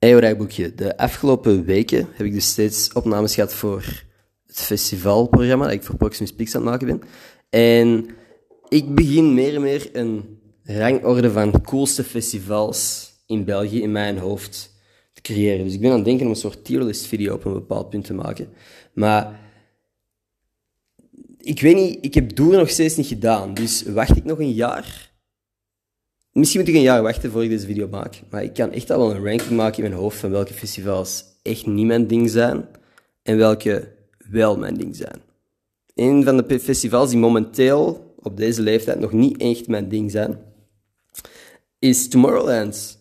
Hey boekje. De afgelopen weken heb ik dus steeds opnames gehad voor het festivalprogramma dat ik voor Proximus Pix aan het maken ben. En ik begin meer en meer een rangorde van coolste festivals in België in mijn hoofd te creëren. Dus ik ben aan het denken om een soort tierlist video op een bepaald punt te maken. Maar ik weet niet, ik heb Doer nog steeds niet gedaan. Dus wacht ik nog een jaar Misschien moet ik een jaar wachten voor ik deze video maak. Maar ik kan echt al wel een ranking maken in mijn hoofd van welke festivals echt niet mijn ding zijn. En welke wel mijn ding zijn. Een van de festivals die momenteel op deze leeftijd nog niet echt mijn ding zijn, is Tomorrowland.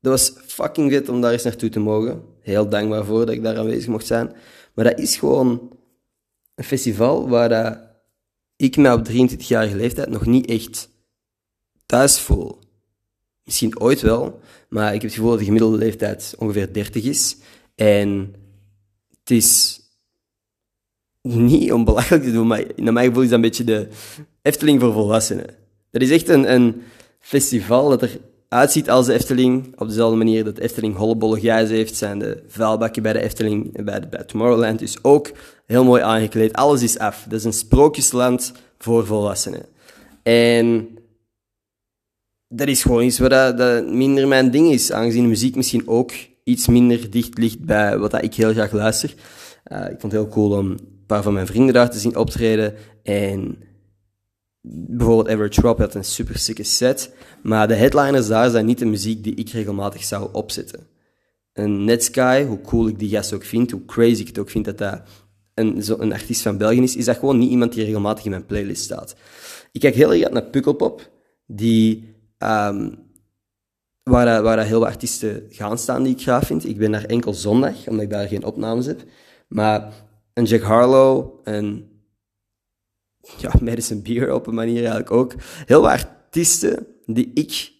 Dat was fucking vet om daar eens naartoe te mogen. Heel dankbaar voor dat ik daar aanwezig mocht zijn. Maar dat is gewoon een festival waar ik me op 23-jarige leeftijd nog niet echt thuis voel. Misschien ooit wel, maar ik heb het gevoel dat de gemiddelde leeftijd ongeveer 30 is. En het is niet om belachelijk te doen, maar naar mijn gevoel is dat een beetje de Efteling voor volwassenen. Dat is echt een, een festival dat er uitziet als de Efteling, op dezelfde manier dat de Efteling hollebolle gijzen heeft, zijn de vuilbakken bij de Efteling, bij, de, bij Tomorrowland dus ook heel mooi aangekleed. Alles is af. Dat is een sprookjesland voor volwassenen. En dat is gewoon iets wat dat, minder mijn ding is, aangezien muziek misschien ook iets minder dicht ligt bij wat dat ik heel graag luister. Uh, ik vond het heel cool om een paar van mijn vrienden daar te zien optreden. En bijvoorbeeld Average Rob had een super sikke set. Maar de headliners daar zijn niet de muziek die ik regelmatig zou opzetten. Een Netsky, hoe cool ik die gast ook vind, hoe crazy ik het ook vind dat dat een, zo een artiest van België is, is dat gewoon niet iemand die regelmatig in mijn playlist staat. Ik kijk heel erg naar Pukkelpop, die Um, waar, waar heel wat artiesten gaan staan die ik gaaf vind. Ik ben daar enkel zondag, omdat ik daar geen opnames heb. Maar een Jack Harlow, en ja, Madison Beer op een manier eigenlijk ook. Heel wat artiesten die ik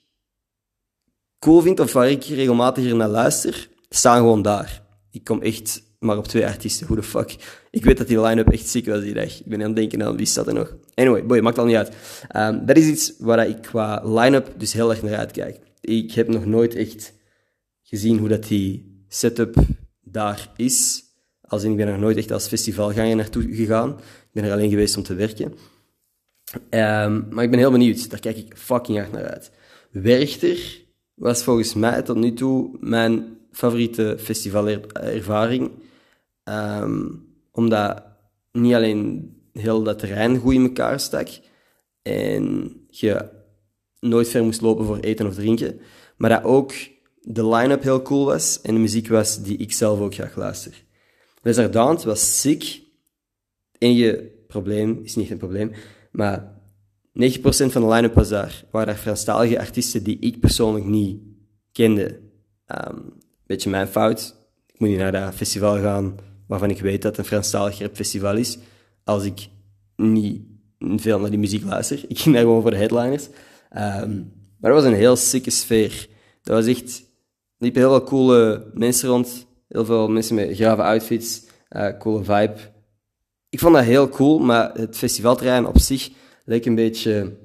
cool vind of waar ik regelmatig naar luister, staan gewoon daar. Ik kom echt maar op twee artiesten. Hoe de fuck? Ik weet dat die line-up echt ziek was die dag. Ik ben aan het denken, nou, wie staat er nog? Anyway, boy, maakt al niet uit. Um, dat is iets waar ik qua line-up dus heel erg naar uitkijk. Ik heb nog nooit echt gezien hoe dat die setup daar is. Als in, ik ben er nooit echt als festivalganger naartoe gegaan. Ik ben er alleen geweest om te werken. Um, maar ik ben heel benieuwd. Daar kijk ik fucking hard naar uit. Werchter was volgens mij tot nu toe mijn favoriete festivalervaring. Um, omdat niet alleen heel dat terrein goed in elkaar stak en je nooit ver moest lopen voor eten of drinken, maar dat ook de line-up heel cool was en de muziek was die ik zelf ook graag luister. Desert Dance was sick. Enige probleem, is niet een probleem, maar 90% van de line-up was daar. Waren daar Franstalige artiesten die ik persoonlijk niet kende. Um, beetje mijn fout. Ik moet niet naar dat festival gaan waarvan ik weet dat het een Franstalig festival is, als ik niet veel naar die muziek luister. Ik ging daar gewoon voor de headliners. Um, maar dat was een heel sikke sfeer. Dat was echt... Er liepen heel veel coole mensen rond. Heel veel mensen met grave outfits. Uh, coole vibe. Ik vond dat heel cool, maar het festivalterrein op zich leek een beetje...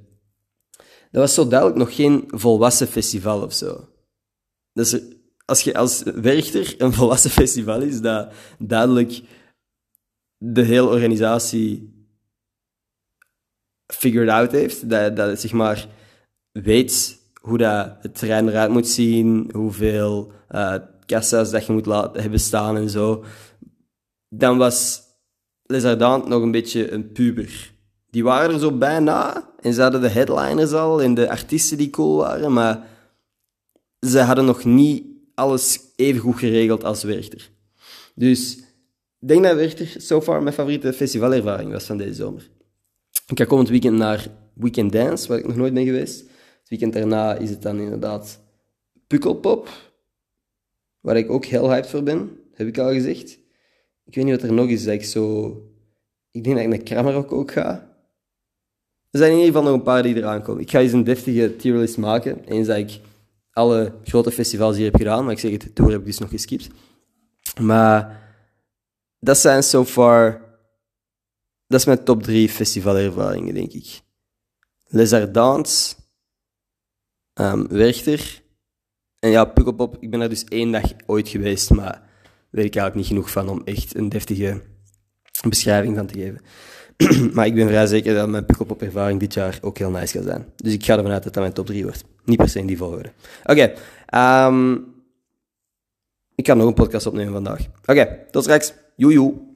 Dat was zo duidelijk nog geen volwassen festival of zo. Dus als je als Werchter een volwassen festival is, dat duidelijk de hele organisatie figured out heeft. Dat, dat het zeg maar weet hoe dat het terrein eruit moet zien, hoeveel uh, kassa's dat je moet laten hebben staan en zo. Dan was Les nog een beetje een puber. Die waren er zo bijna en ze hadden de headliners al en de artiesten die cool waren, maar ze hadden nog niet alles even goed geregeld als Werchter. Dus ik denk dat Werchter so far mijn favoriete festivalervaring was van deze zomer. Ik ga komend weekend naar Weekend Dance, waar ik nog nooit ben geweest. Het weekend daarna is het dan inderdaad Pukkelpop, waar ik ook heel hyped voor ben, heb ik al gezegd. Ik weet niet wat er nog is dat ik zo... Ik denk dat ik naar Kramerok ook ga. Er zijn in ieder geval nog een paar die eraan komen. Ik ga eens een deftige tierlist maken. Eens dat ik alle grote festivals die ik heb gedaan. Maar ik zeg het, de tour heb ik dus nog geskipt. Maar dat zijn so far... Dat is mijn top drie festivalervaringen, denk ik. Les Ardentes, ehm, Werchter... En ja, Pukkelpop, ik ben daar dus één dag ooit geweest, maar weet ik eigenlijk niet genoeg van om echt een deftige beschrijving van te geven. maar ik ben vrij zeker dat mijn Pukkelpop-ervaring dit jaar ook heel nice gaat zijn. Dus ik ga ervan uit dat dat mijn top 3 wordt. Niet per se in die volgorde. Oké. Ehm, ik kan nog een podcast opnemen vandaag. Oké, tot straks. Joejoe.